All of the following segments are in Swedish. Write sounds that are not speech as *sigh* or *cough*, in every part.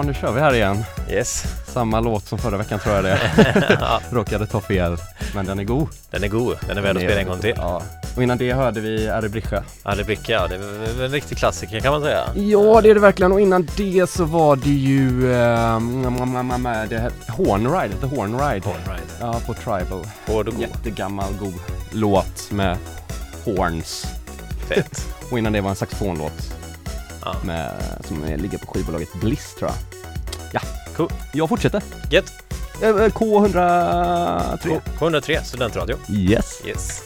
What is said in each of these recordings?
Ja, nu kör vi här igen. Yes. Samma låt som förra veckan tror jag det *laughs* ja, Råkade ta fel, men den är god. den är god. Den är värd att spela en gång till. Ja. Och innan det hörde vi Ari Brischa. Ali Bricka, ja, det är en riktig klassiker kan man säga. Ja, det är det verkligen. Och innan det så var det ju eh, det Hornride, The Hornride. Hornride. Ja, på Tribal. Hård och god. Jättegammal god låt med horns. Fett. Och innan det var en saxofonlåt Ja. med, som ligger på skivbolaget Bliss tror jag. Jag fortsätter. Gött. Eh, eh, K103. K103, studentradio. Yes. Yes.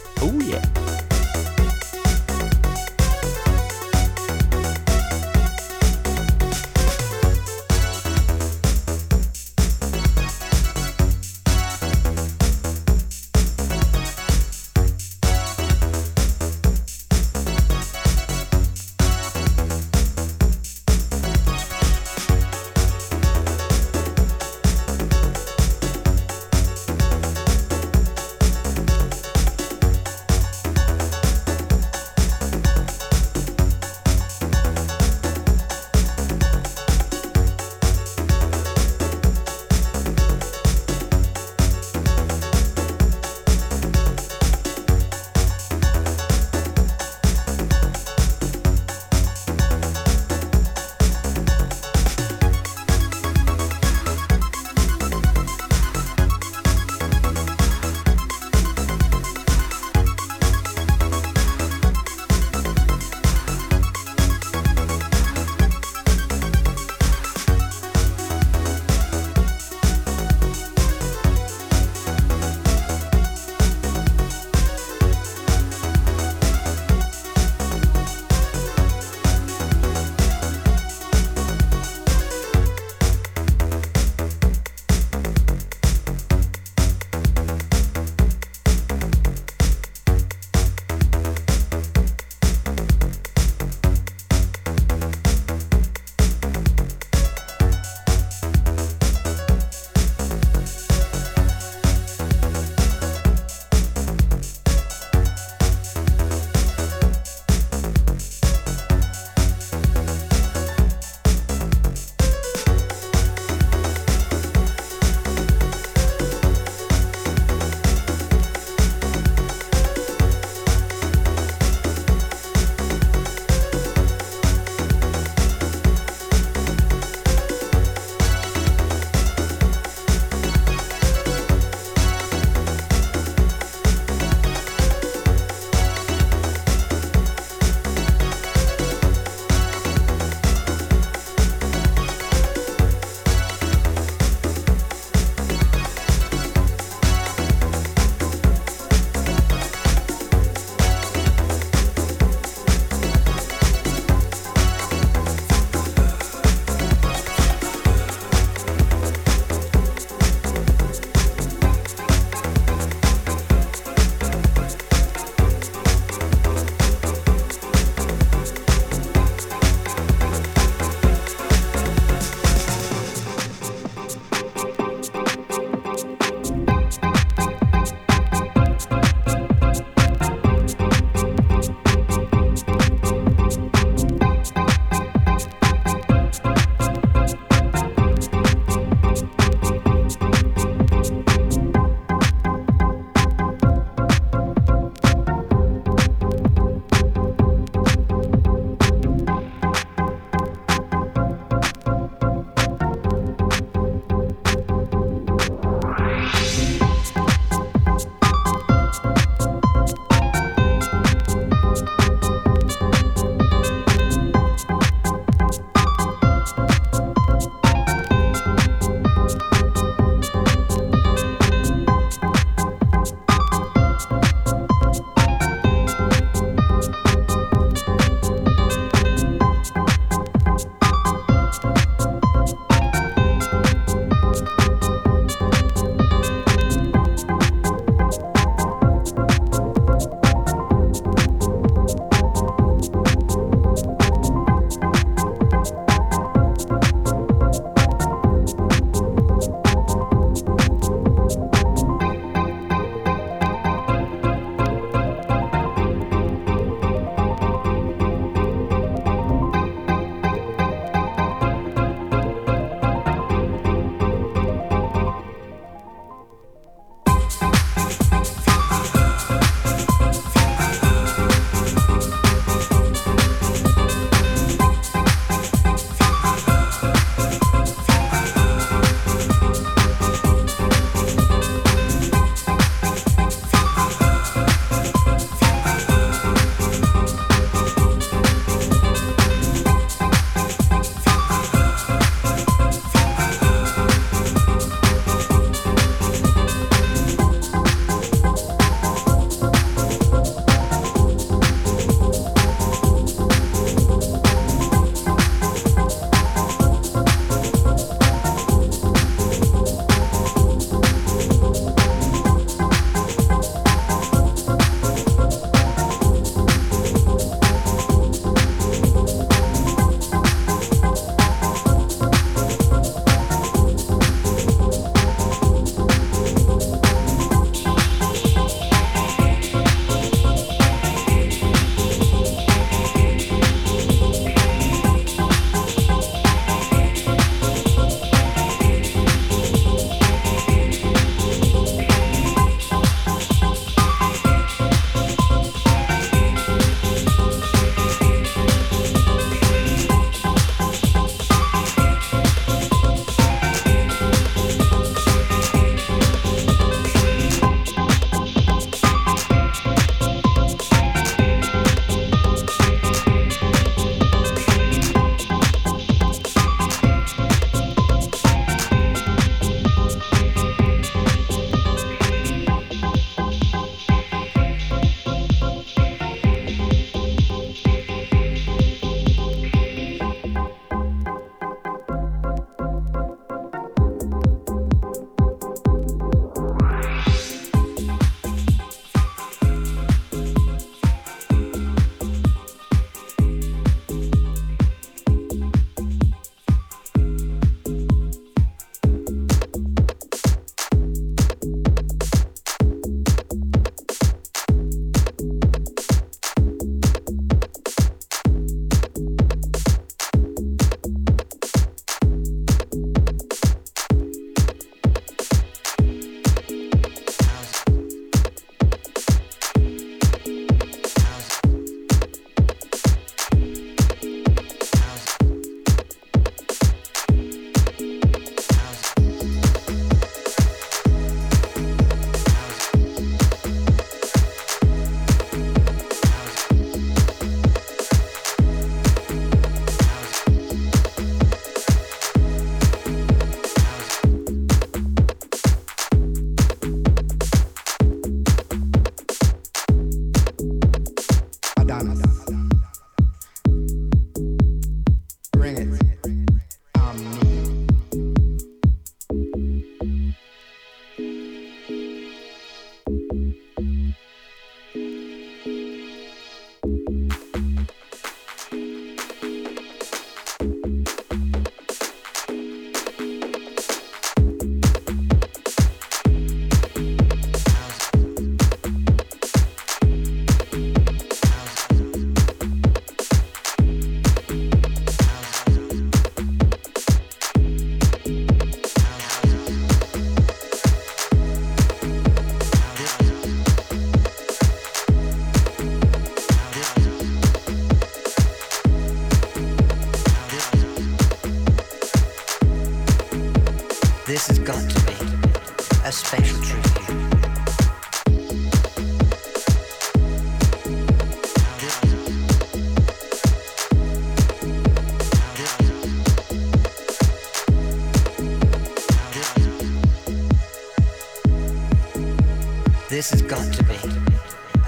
this has got to be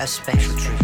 a special treat.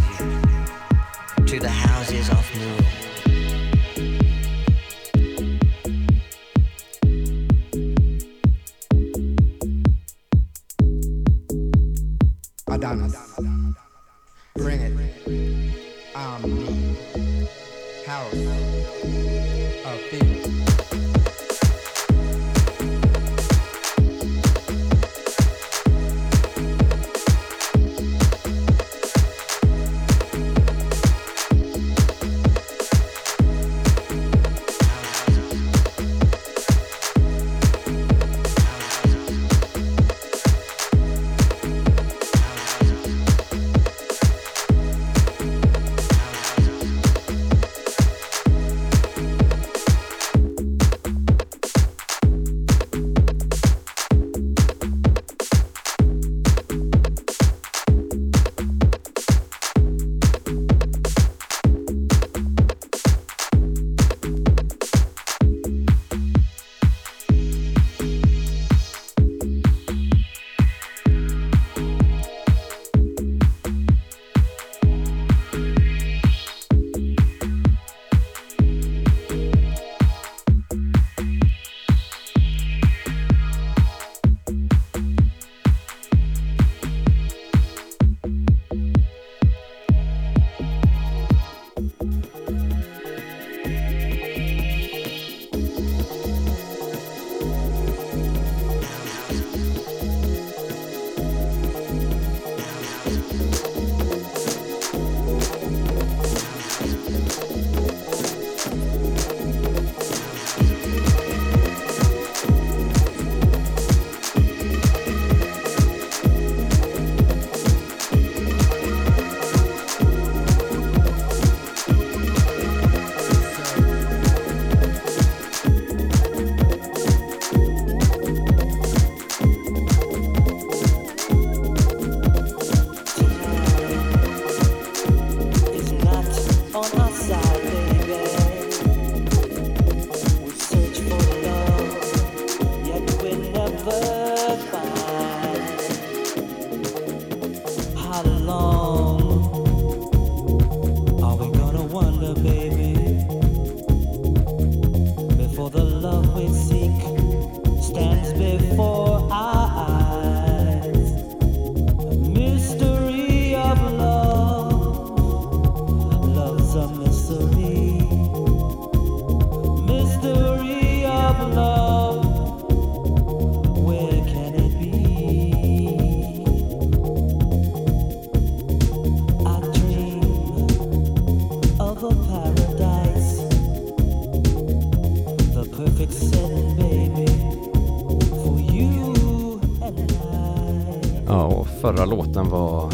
förra låten var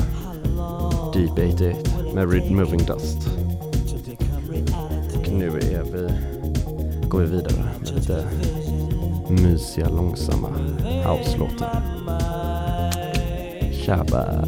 Deep 88 med Removing Dust. Och nu är vi, går vi vidare med lite mysiga, långsamma house-låtar. Tjabba!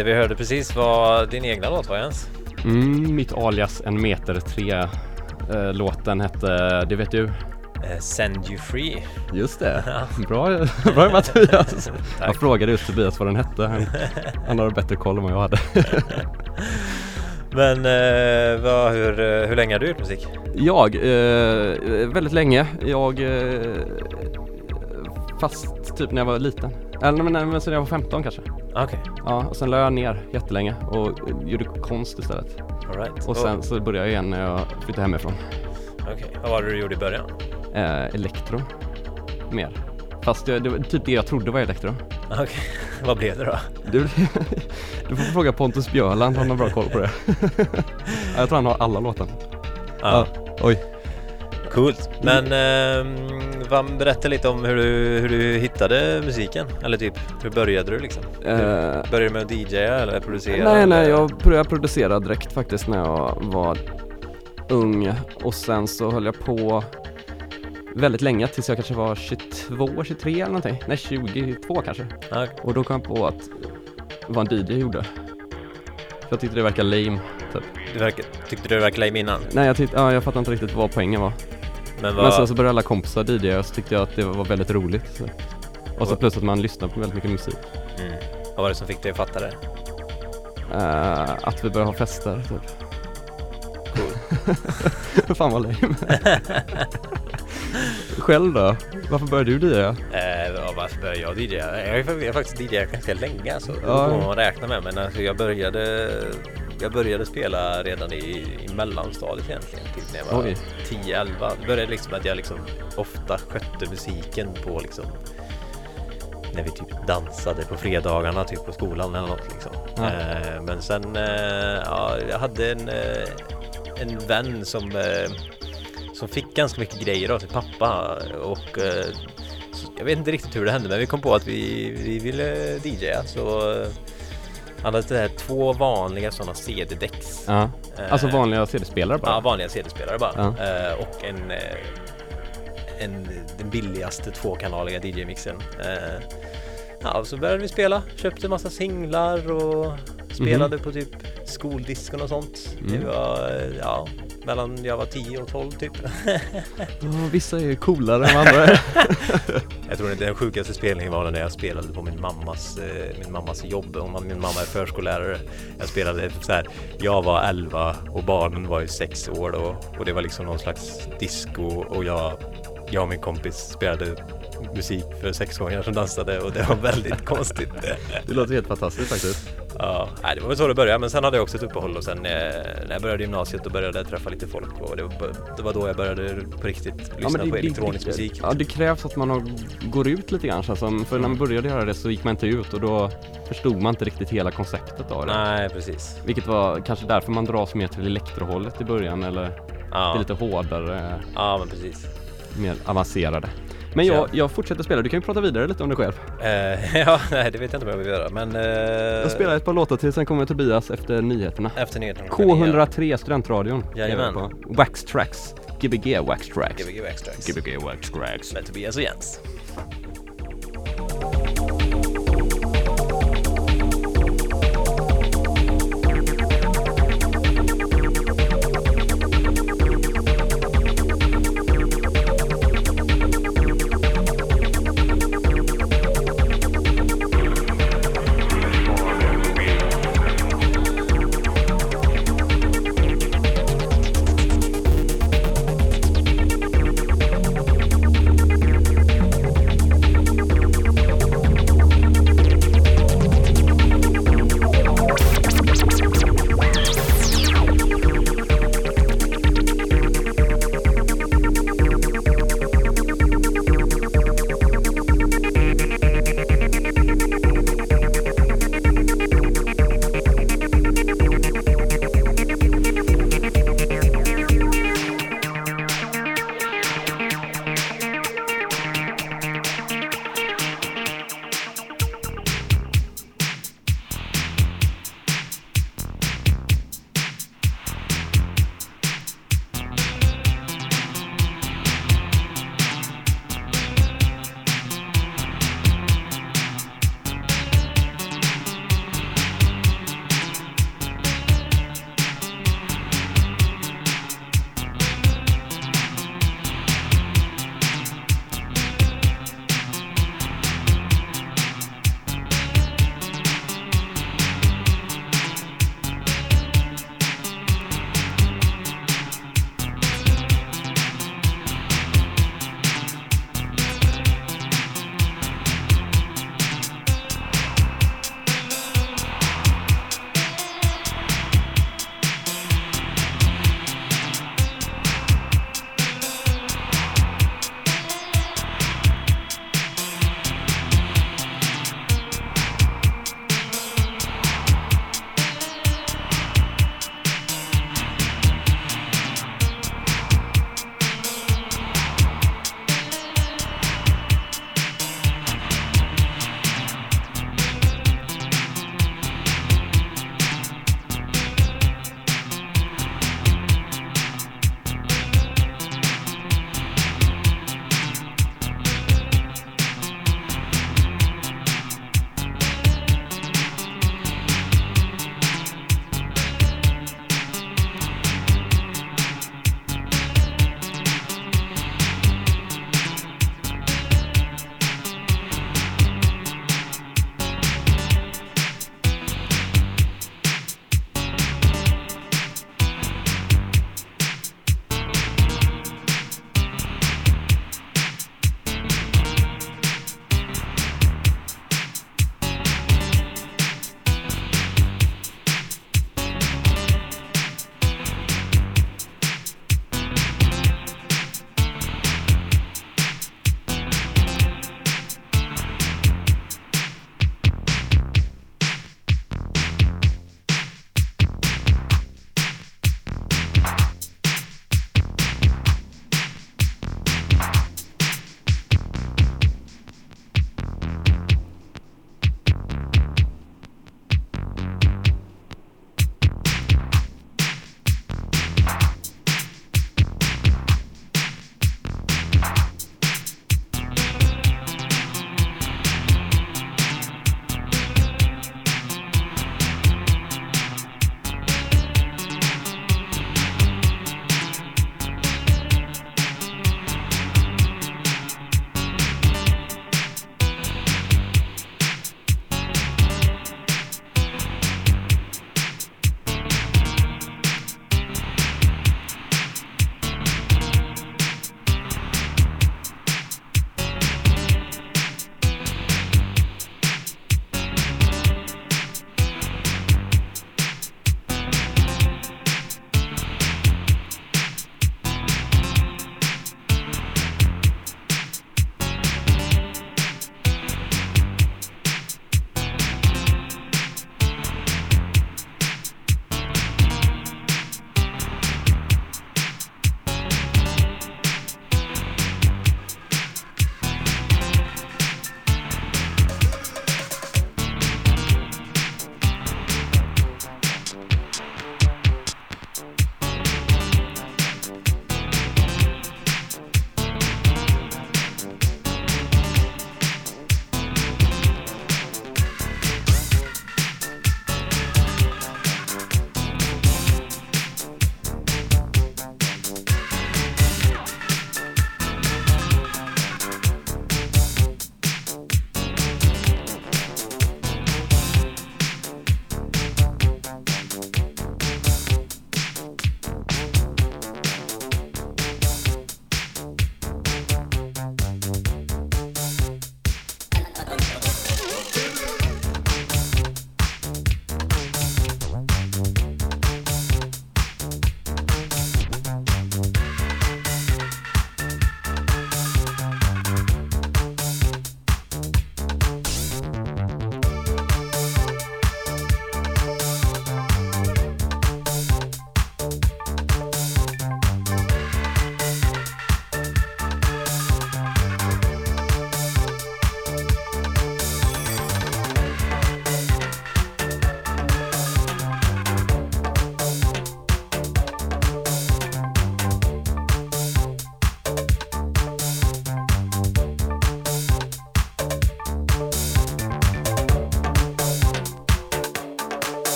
Det vi hörde precis var din egna låt va Jens? Mm, mitt alias En meter tre. Eh, låten hette, det vet du? Eh, Send You Free. Just det. *laughs* Bra, bra jobbat Tobias. *laughs* Jag frågade just Tobias vad den hette. Han, *laughs* han har bättre koll än vad jag hade. Men eh, vad, hur, eh, hur länge har du gjort musik? Jag, eh, väldigt länge. Jag, eh, fast typ när jag var liten. Eller men, men sen jag var 15 kanske. Ja, och sen la jag ner jättelänge och gjorde konst istället. alright. Och sen så började jag igen när jag flyttade hemifrån. Okej, vad var det du gjorde i början? Eh, elektro. Mer. Fast det, det var typ det jag trodde var elektro. Okej, *laughs* vad blev det då? Du, *laughs* du får fråga Pontus Björland, han har bra koll på det. *laughs* jag tror han har alla låtar. Ja, Oj. coolt. Men ehm, vad, berätta lite om hur du, hur du hittade musiken. Eller typ, hur började du liksom? Eh, Började du med att DJa eller producera? nej, nej, jag började producera direkt faktiskt när jag var ung och sen så höll jag på väldigt länge tills jag kanske var 22, 23 eller någonting. Nej, 22 kanske. Ja, Och då kom jag på att vad en DJ gjorde. För jag tyckte det verkade lame, typ. du verkar, tyckte du det verkade lame innan? Nej, jag tyckte, ja, jag fattar inte riktigt vad poängen var. Men vad... Men sen så började alla kompisar DJ och så tyckte jag att det var väldigt roligt. Så. Och så plus att man lyssnar på väldigt mycket musik. mm. Vad var det som fick dig att fatta det? Eh, att vi börjar ha fester, typ. *laughs* Fan vad lame. Själv då? Varför började du DJa? Eh, ja, varför började jag DJa? Jag har faktiskt DJat ganska länge alltså. Det Ja. får man räkna med. Men alltså, jag började jag började spela redan i, i mellanstadiet egentligen. Typ när jag var Oj. 10-11. Det började liksom att jag liksom ofta skötte musiken på liksom när vi typ dansade på fredagarna typ på skolan eller något liksom. Ja. Eh, men sen, eh, ja, jag hade en, eh, en vän som, eh, som fick ganska mycket grejer av sin pappa och eh, jag vet inte riktigt hur det hände men vi kom på att vi, vi ville DJa så han hade här två vanliga sådana CD-däcks. Ja. Alltså Eh, vanliga CD-spelare bara? Ja, vanliga CD-spelare bara. Ja. Eh, och en, eh, en, den billigaste tvåkanaliga DJ-mixen. Ja, så började vi spela, köpte massa singlar och spelade på typ skoldiskon och sånt. Mhm. Mm. Det var, ja, mellan jag var 10 och 12 typ. *laughs* Ja, vissa är coolare än andra. *laughs* Jag tror att den sjukaste spelningen var när jag spelade på min mammas, eh, min mammas jobb. Min mamma är förskollärare. Jag spelade så här, jag var 11 och barnen var ju 6 år då. Och det var liksom någon slags disco och jag, jag och min kompis spelade musik för sexåringar som dansade och det var väldigt *laughs* konstigt. Det låter helt fantastiskt faktiskt. Ja, det var väl så det började. Men sen hade jag också ett uppehåll och sen eh, när jag började gymnasiet då började jag träffa lite folk och det var, det var då jag började på riktigt lyssna på elektronisk det, musik. Ja, det krävs att man har, går ut lite grann som. För när man började göra det så gick man inte ut och då förstod man inte riktigt hela konceptet av det. Nej, precis. Vilket var kanske därför man dras mer till elektrohållet i början eller det Ja, är lite hårdare, ja men precis. mer avancerade. Men jag, jag fortsätter spela, du kan ju prata vidare lite om dig själv. Eh, *laughs* ja, nej det vet jag inte om jag vill göra men... Eh, Jag spelar ett par låtar till, sen kommer Tobias efter nyheterna. Efter nyheterna klockan nio. K103 Studentradion. Jajamän. Wax Tracks. Gbg Wax Tracks. Gbg Extracts. Gbg Wax Tracks. Med Tobias och Jens.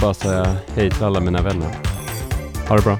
Bara säga hej till alla mina vänner. Ha det bra.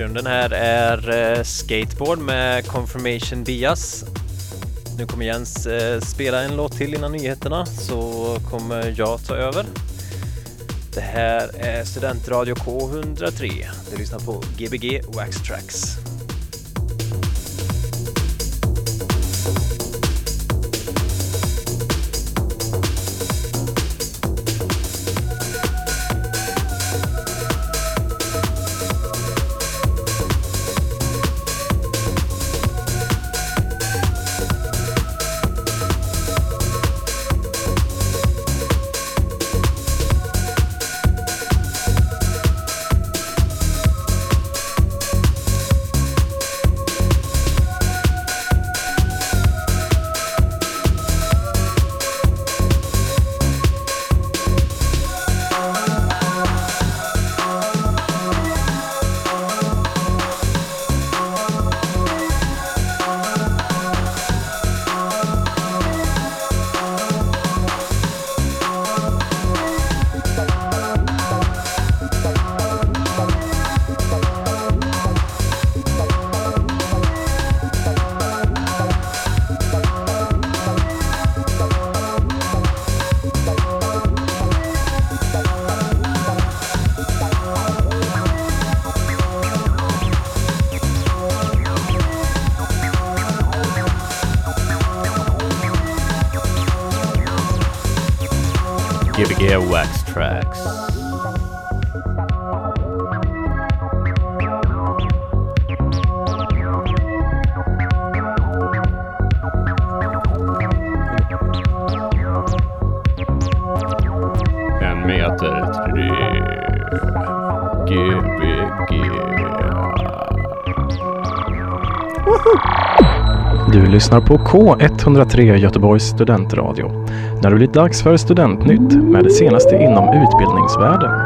Bakgrunden här är eh, Skateboard med Confirmation Bias. Nu kommer Jens eh, spela en låt till innan nyheterna så kommer jag ta över. Det här är Studentradio K103. Du lyssnar på Gbg Wax Tracks. Airwax Tracks. En meter tre. Gbg. Du lyssnar på K103 Göteborgs studentradio. När det blir dags för Studentnytt med det senaste inom utbildningsvärlden.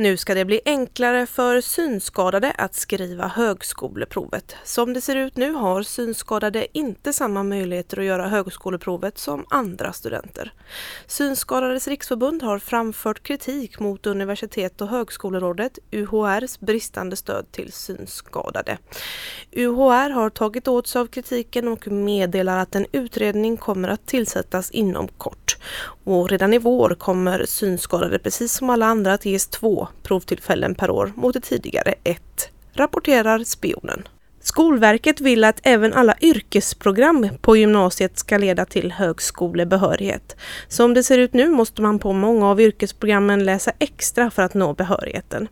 Nu ska det bli enklare för synskadade att skriva högskoleprovet. Som det ser ut nu har synskadade inte samma möjligheter att göra högskoleprovet som andra studenter. Synskadades riksförbund har framfört kritik mot Universitet och högskolerådet, UHRs bristande stöd till synskadade. UHR har tagit åt sig av kritiken och meddelar att en utredning kommer att tillsättas inom kort. Och redan i vår kommer synskadade precis som alla andra att ges två provtillfällen per år mot det tidigare ett, rapporterar Spionen. Skolverket vill att även alla yrkesprogram på gymnasiet ska leda till högskolebehörighet. Som det ser ut nu måste man på många av yrkesprogrammen läsa extra för att nå behörigheten.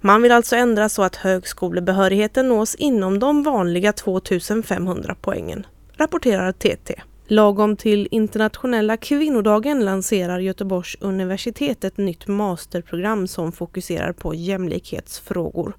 Man vill alltså ändra så att högskolebehörigheten nås inom de vanliga 2500 poängen, rapporterar TT. Lagom till internationella kvinnodagen lanserar Göteborgs universitet ett nytt masterprogram som fokuserar på jämlikhetsfrågor.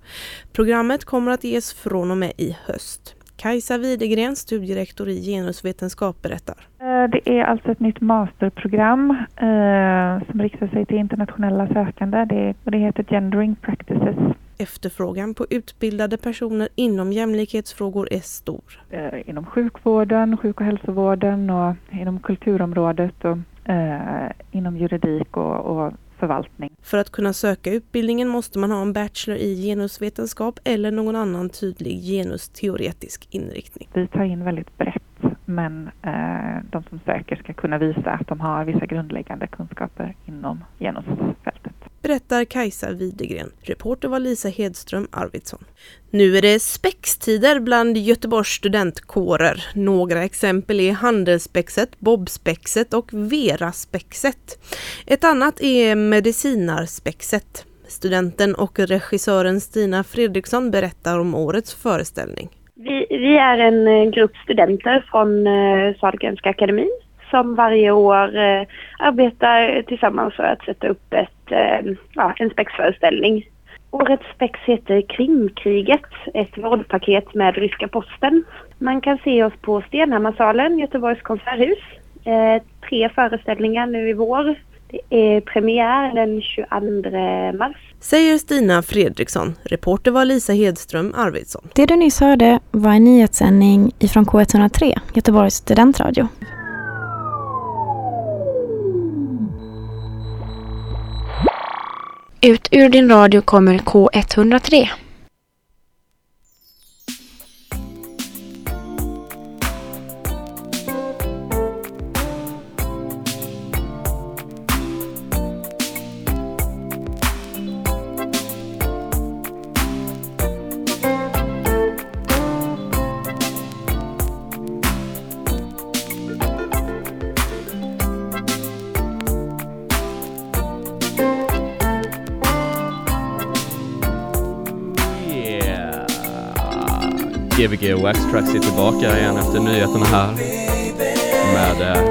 Programmet kommer att ges från och med i höst. Kajsa Widegren, studierektor i genusvetenskap, berättar. Eh, det är alltså ett nytt masterprogram eh, som riktar sig till internationella sökande. Det, och det heter Gendering Practices. Efterfrågan på utbildade personer inom jämlikhetsfrågor är stor. Eh, inom sjukvården, sjuk och hälsovården och inom kulturområdet och eh, inom juridik och, och förvaltning. För att kunna söka utbildningen måste man ha en bachelor i genusvetenskap eller någon annan tydlig genusteoretisk inriktning. Vi tar in väldigt brett men eh, de som söker ska kunna visa att de har vissa grundläggande kunskaper inom genusfältet. Berättar Kajsa Widegren. Reporter var Lisa Hedström Arvidsson. Nu är det spextider bland Göteborgs studentkårer. Några exempel är Handelsspexet, Bobspexet och Veraspexet. Ett annat är Medicinarspexet. Studenten och regissören Stina Fredriksson berättar om årets föreställning. Vi, vi är en eh, grupp studenter från eh, Sahlgrenska akademin som varje år eh, arbetar tillsammans för att sätta upp ett, eh, ja, en spexföreställning. Årets spex heter Krimkriget, ett vårdpaket med ryska posten. Man kan se oss på Stenhammarsalen, Göteborgs konserthus. Eh, tre föreställningar nu i vår. Det är premiär den 22 mars. Säger Stina Fredriksson. Reporter var Lisa Hedström Arvidsson. Det du nyss hörde var en nyhetssändning ifrån K103, Göteborgs studentradio. Ut ur din radio kommer K103. Gbg Wax Tracks är tillbaka igen efter nyheterna här med eh,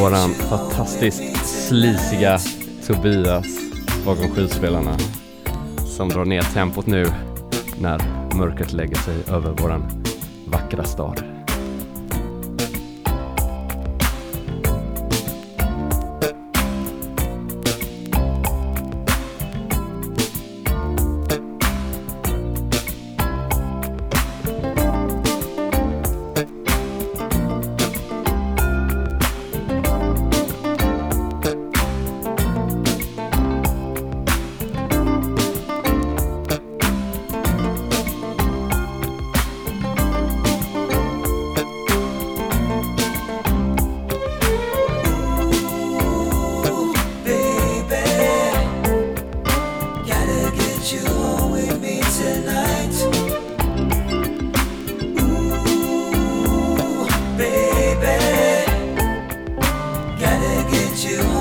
våran fantastiskt slisiga Tobias bakom skivspelarna som drar ner tempot nu när mörkret lägger sig över våran vackra stad. you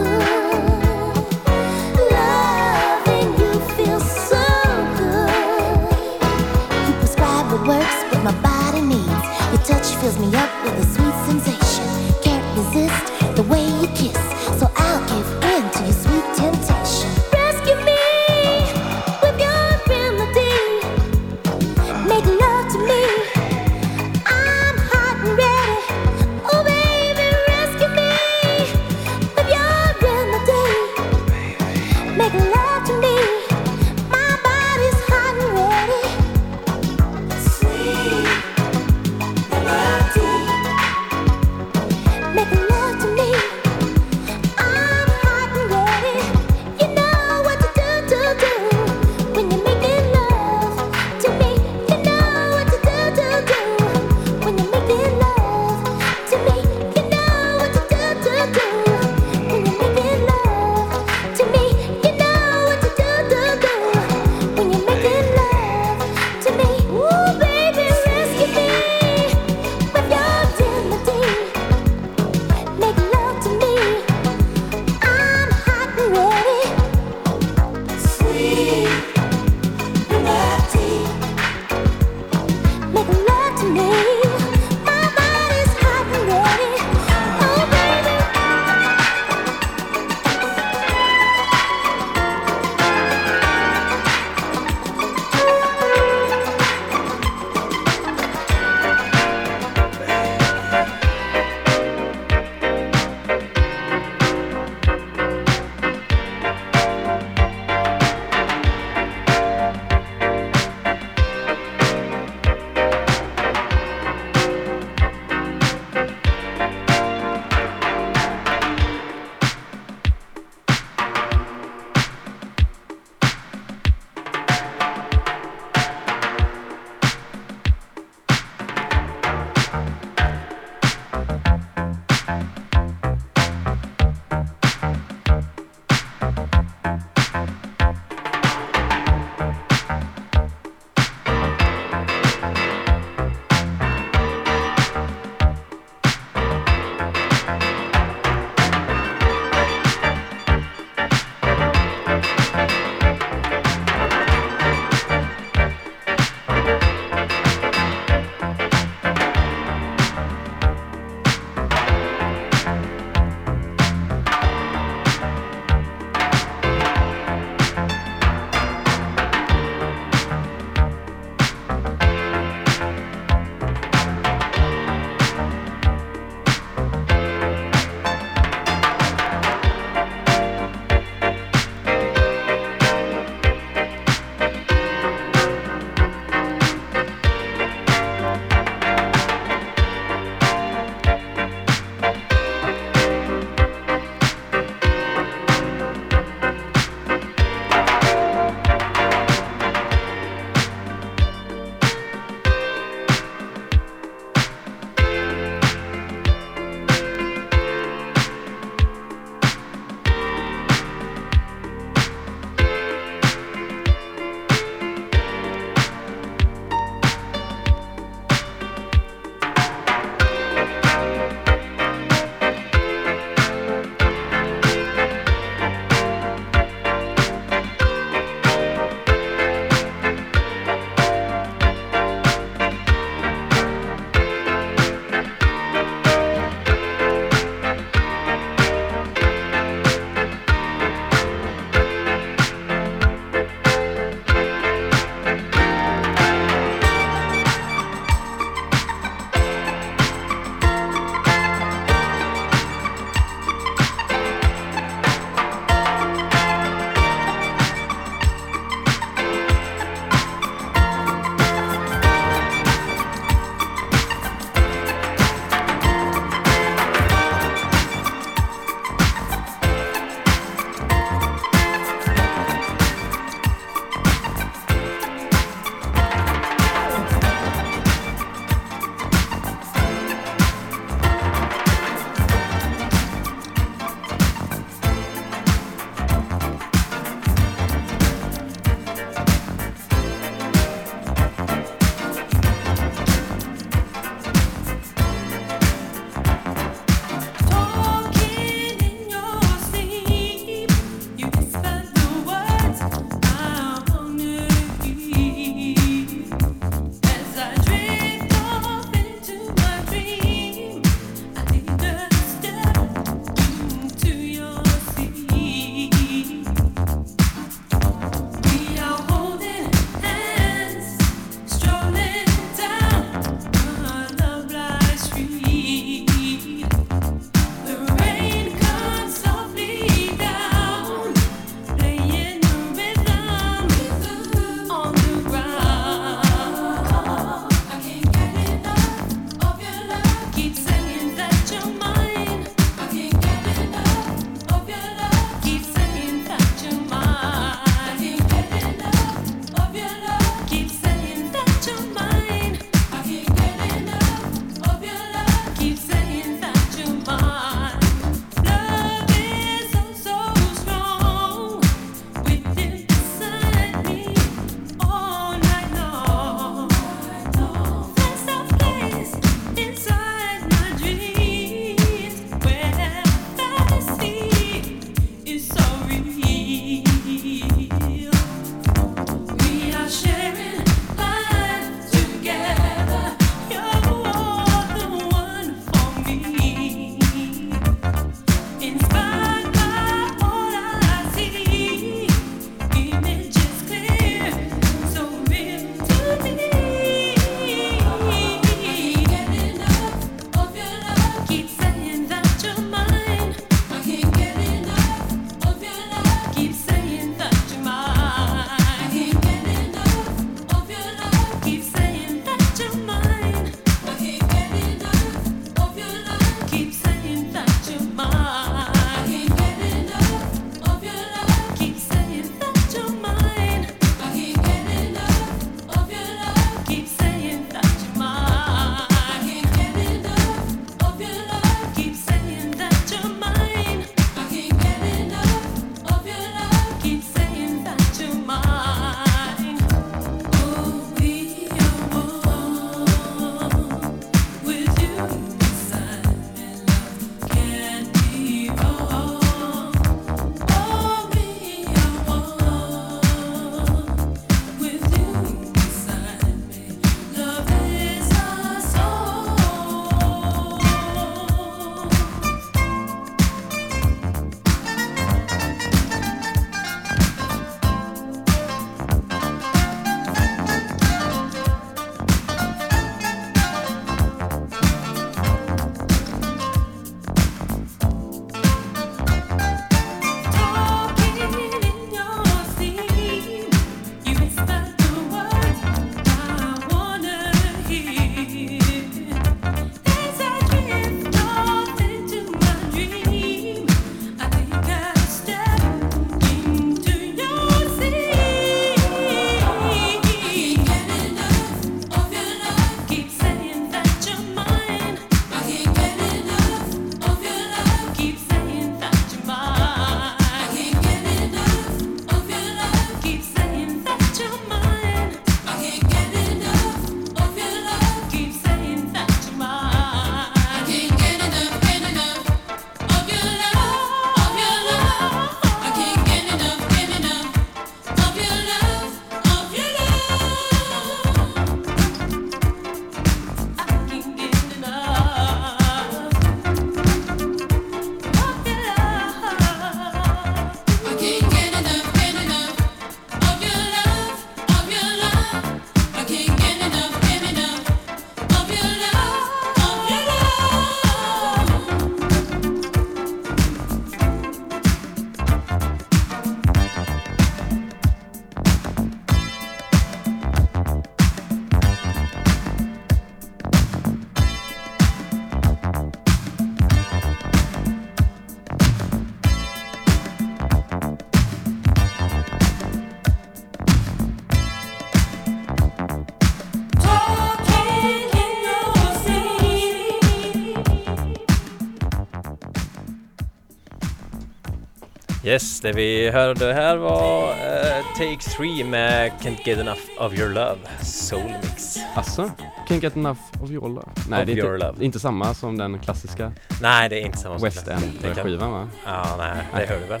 Yes, det vi hörde här var eh, Take 3 med Can't Get Enough of Your Love, Soul Mix. Alltså, Can't Get Enough of Your Love? Nej, Of det är inte, inte samma som den klassiska Nej, det är inte samma som West End-skivan va? Ja, nej, det hör du väl?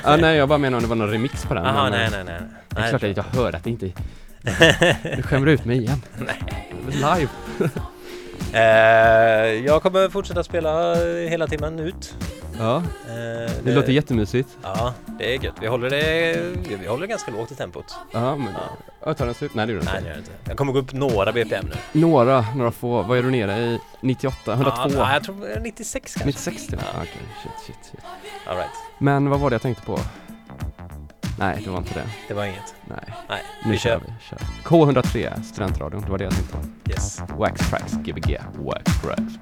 *laughs* ja, nej, jag bara menar om det var någon remix på den. Jaha, nej, eh, nej, nej. Det är Nej, klart det- att jag hör att det inte *laughs* Du skämmer ut mig igen. *laughs* Nej. Live. Eh, jag kommer fortsätta spela hela timmen ut. Ja, Eh, det låter jättemysigt. Ja, det är gött. Vi håller det, vi håller det ganska lågt i tempot. Ja, men... Ja. tar den slut? Nej, det gör den Nej, inte. det gör det inte. Jag kommer gå upp några BPM nu. Några, några få. Vad är du nere i? 98? 102? Ja, nej, jag tror eh, 96 kanske. 96 ja. Okej, shit, shit, shit. All right. Men vad var det jag tänkte på? Nej, det var inte det. Det var inget. Nej. Nej, Nu vi kör kör. vi. Kör. K103, Studentradion, det var det jag tänkte på. Yes. Wax Tracks, Gbg, Wax Tracks.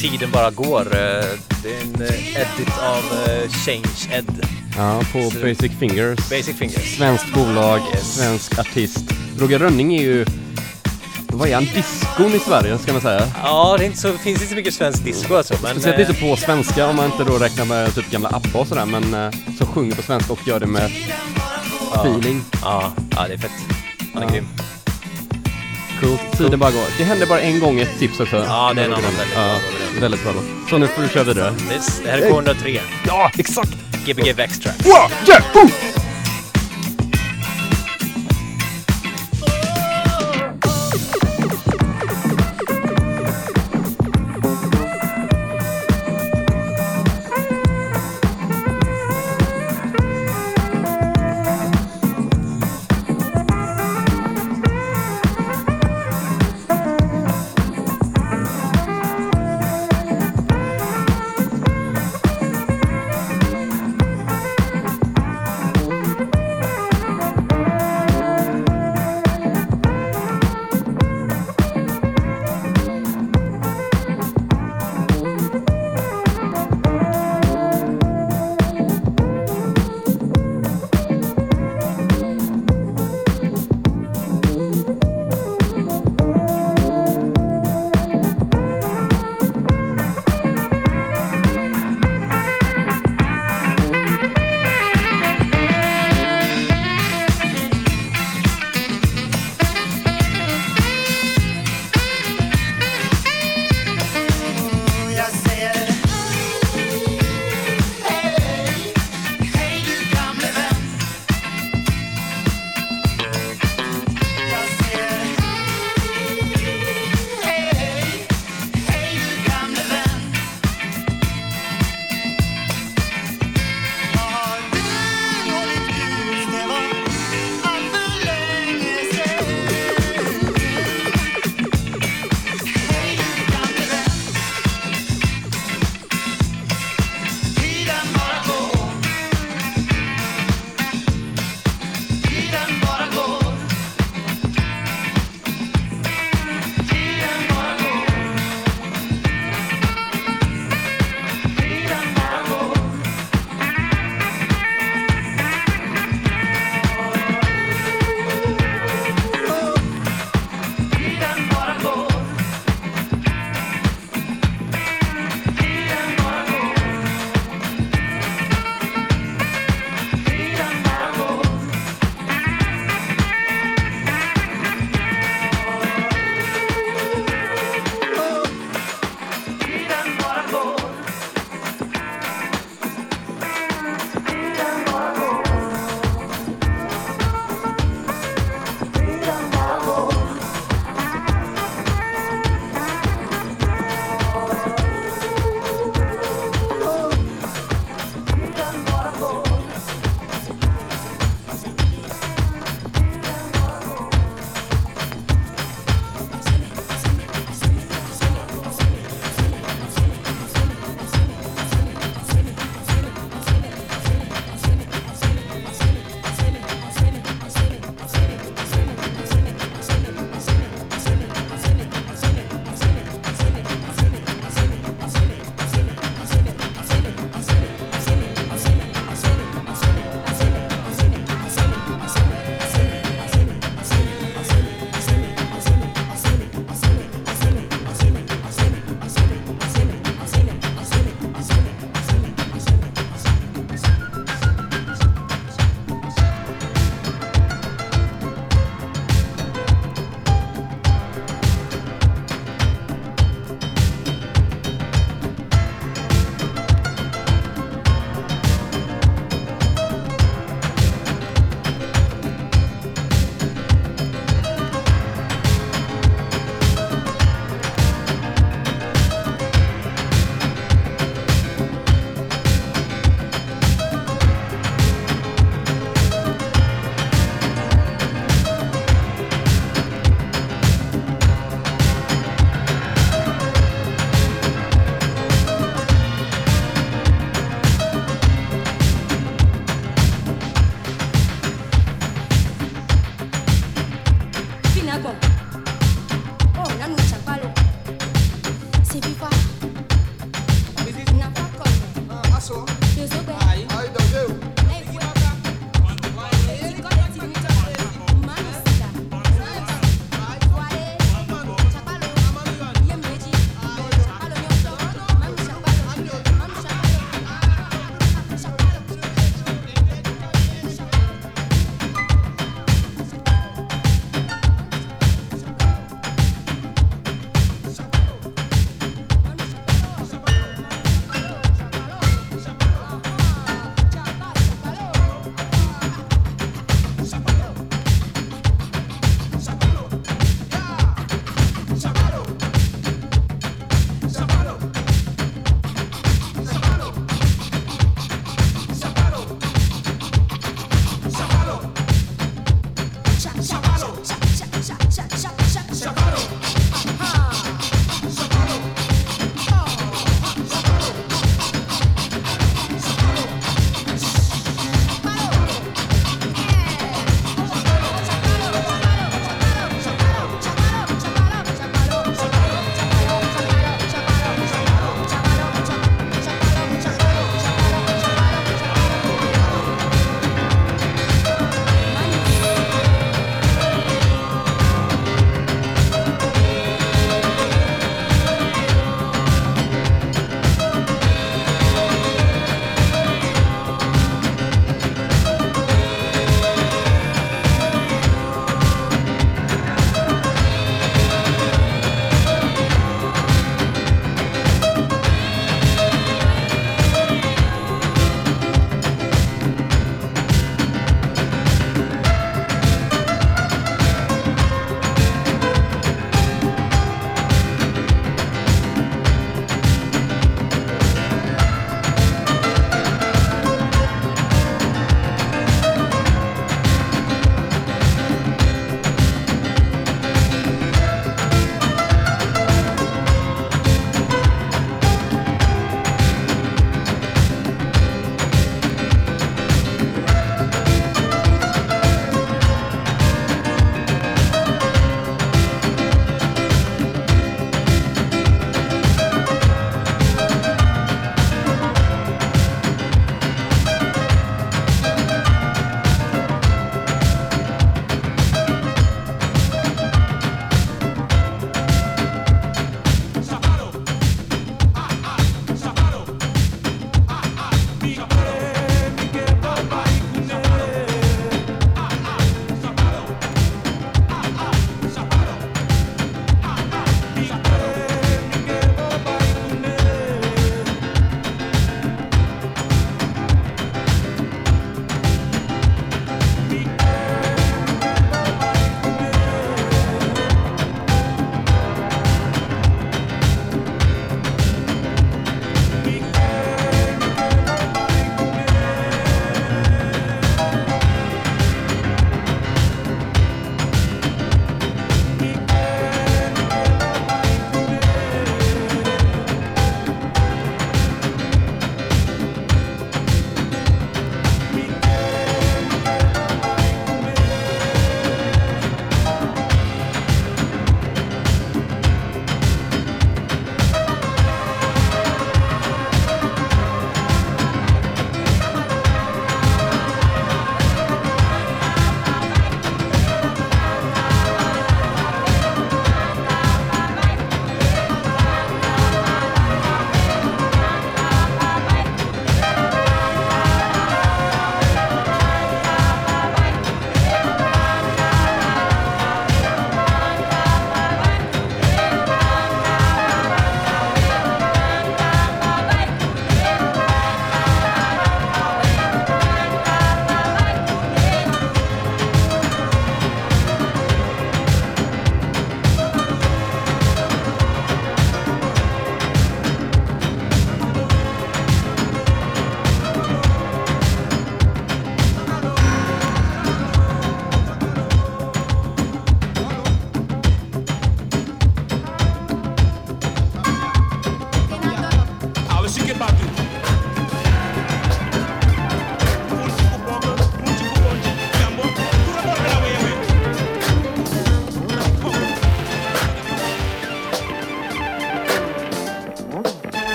Tiden bara går. Eh, Det är en eh, edit av eh, Change Ed. Ja, på Så- Basic Fingers. Basic Fingers. Svenskt bolag, svensk artist. Roger Rönning är ju, vad är han, diskon i Sverige ska man säga. Ja, det så, finns inte så mycket svensk disco alltså. Men, Speciellt inte på svenska om man inte då räknar med typ gamla ABBA och sådär men som sjunger på svenska och gör det med ja. feeling. Ja, ja, det är fett. Han är Ja. grym. Coolt. Tiden bara går. Det hände bara en gång ett tips också. Ja, det är en annan väldigt ja. Väldigt bra låt. Så nu får du köra vidare. Yes, det här är K103. Ja, exakt! Gbg Vextrax. Wow, yeah,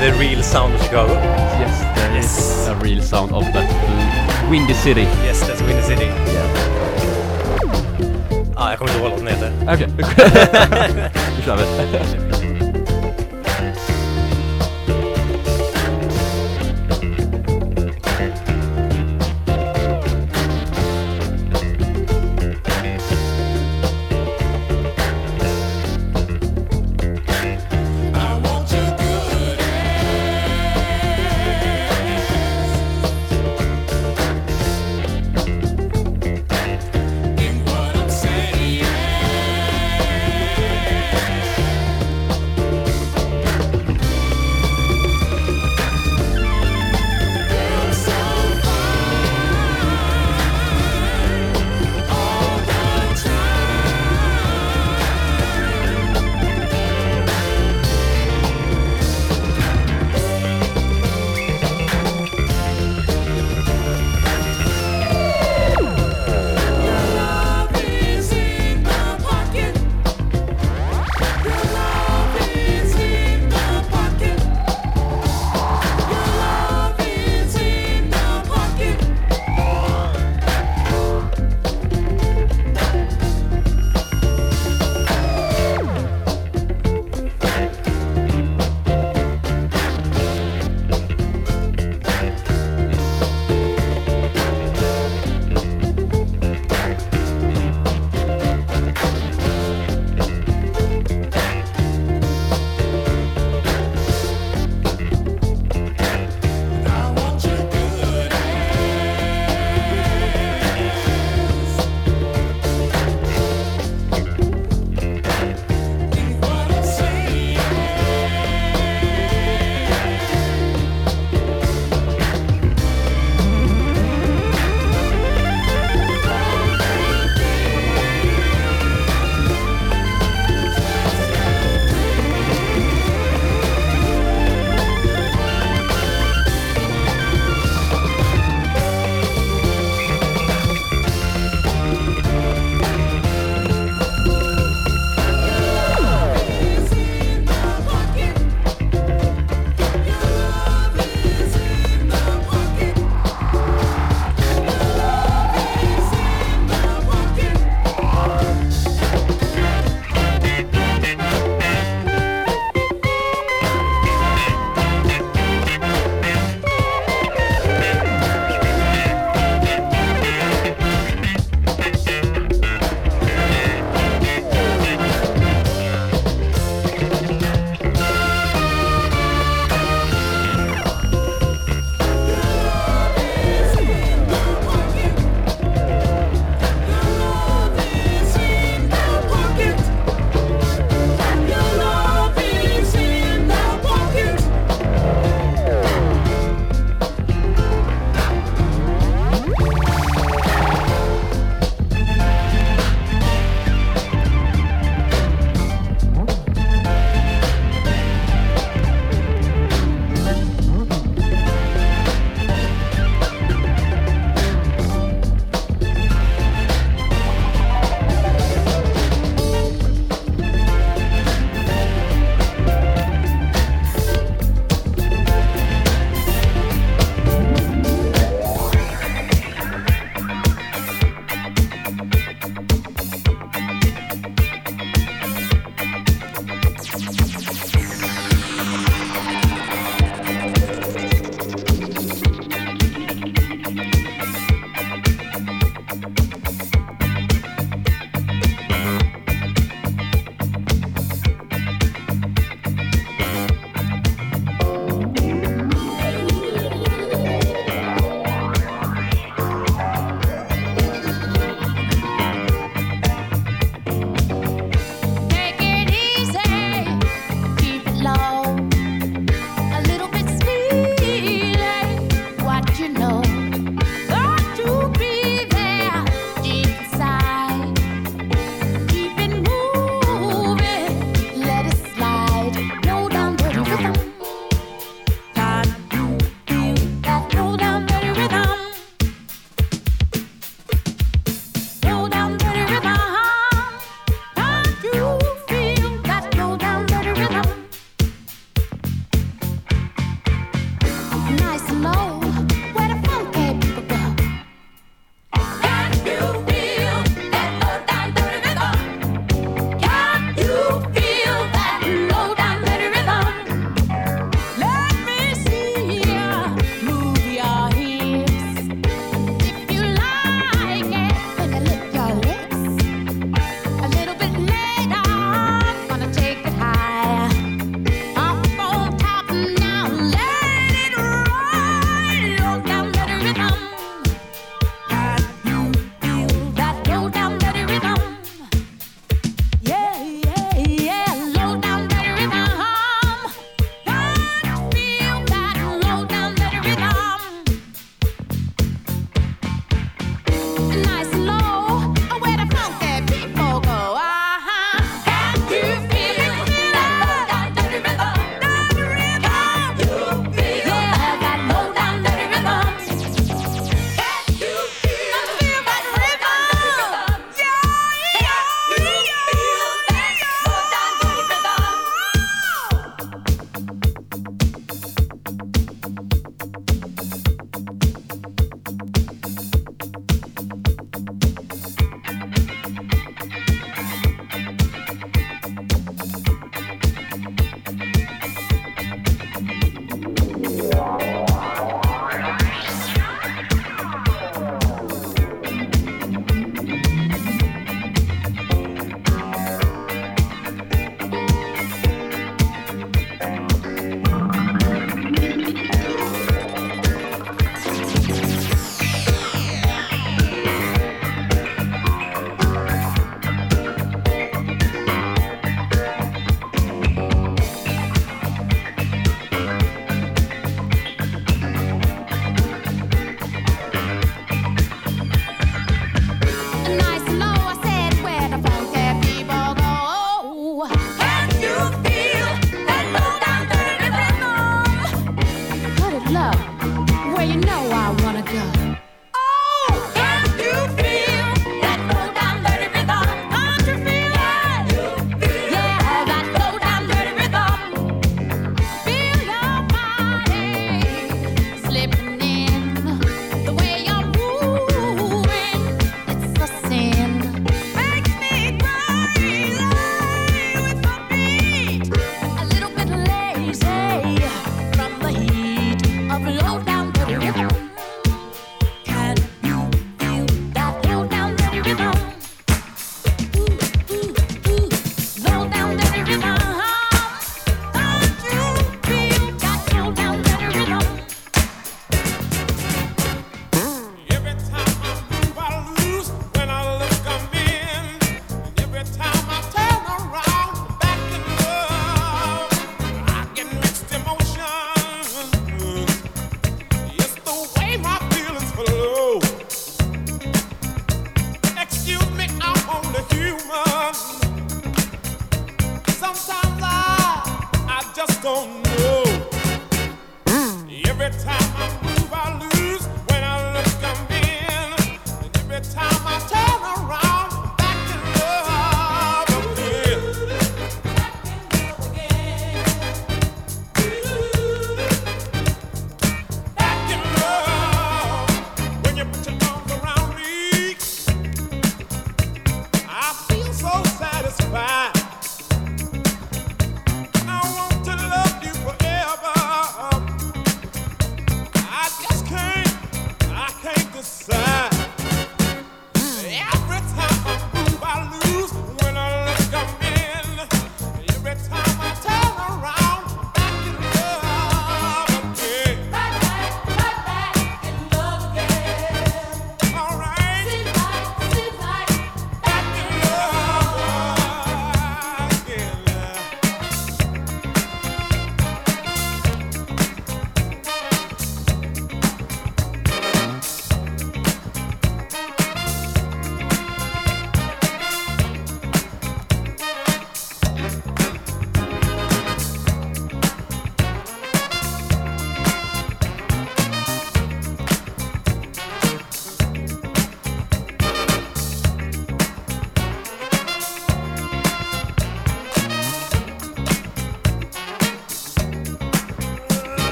the real sound of Chicago. Yes, there is a real sound of that windy city. Yes, that's Windy City. Ja, jag kommer inte ihåg vad låten heter. Okej. *laughs* Nu kör vi. *laughs*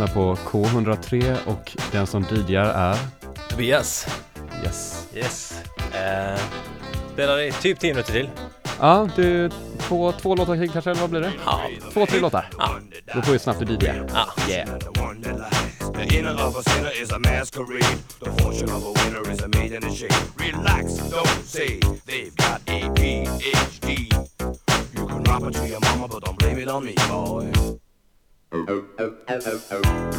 lyssnar på K103 och den som DJar är Tobias. Yes. Yes. Eh, spelar i typ 10 minuter till. Ja, du, två, två låtar till kanske, eller vad blir det? Ja. Två, tre låtar? Ja. Då får vi snabbt DJ. Ja. Yeah. The inner of a sinner is a masquerade. The fortune of a winner is a made in a shade. Relax, don't say they've got ADHD. You can rap it to your mama, but don't blame it on me, boy. Oh,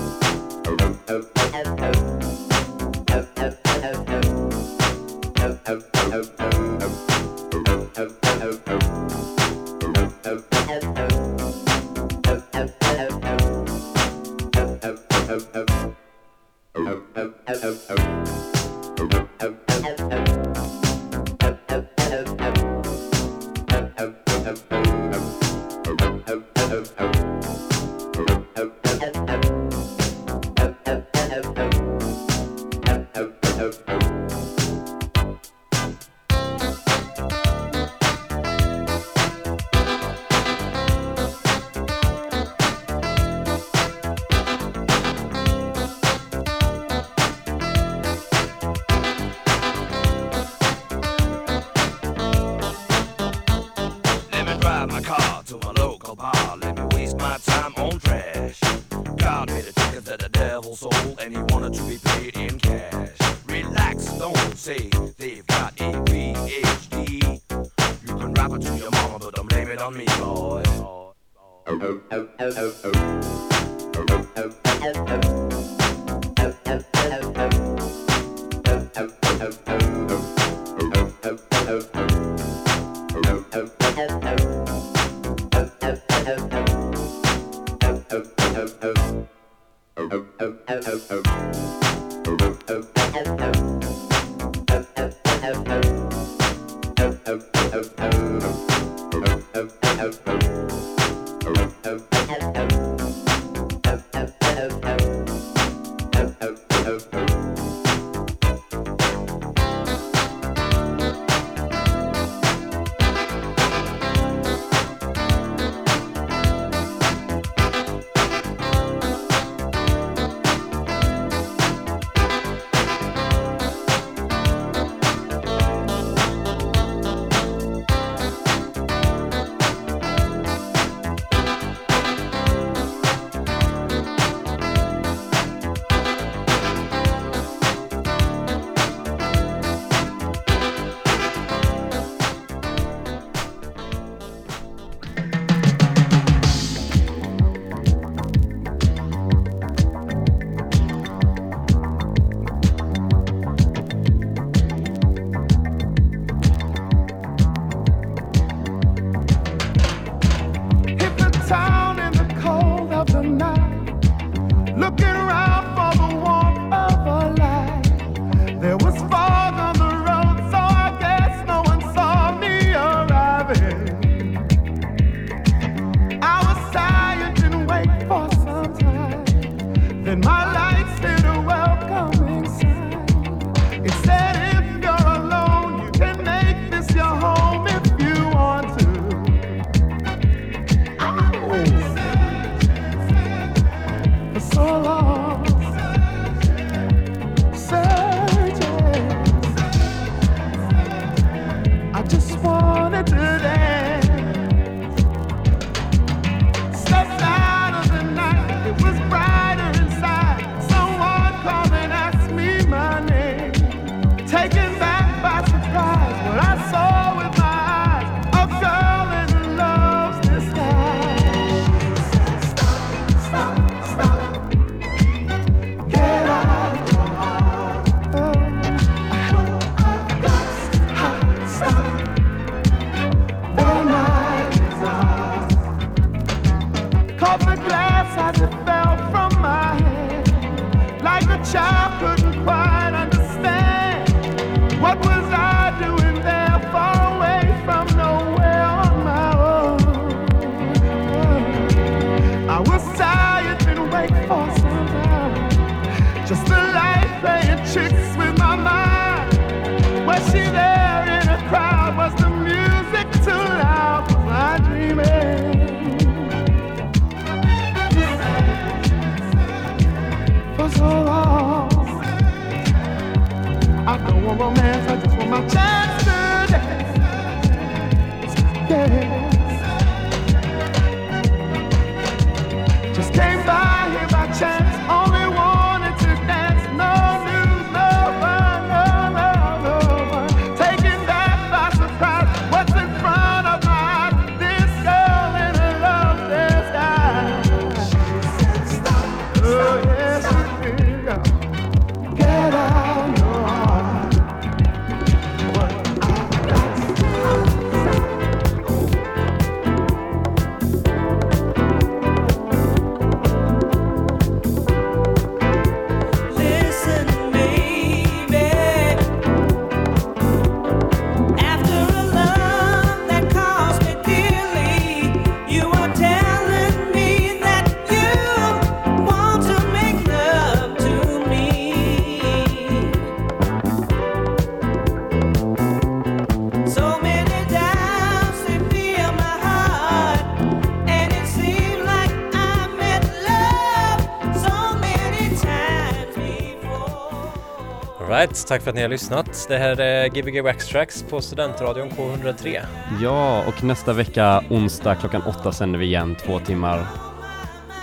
Alright, tack för att ni har lyssnat. Det här är Gbg Wax Tracks på Studentradion K103. Ja, och nästa vecka onsdag klockan åtta sänder vi igen två timmar.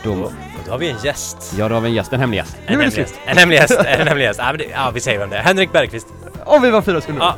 Då, Och då har vi en gäst. ja, då har vi en gäst, en hemlig gäst. En hemlig gäst. En hemlig gäst. En hemlig gäst. Ja, vi säger vem det är. Henrik Bergqvist. Och vi var fyra sekunder. Ja.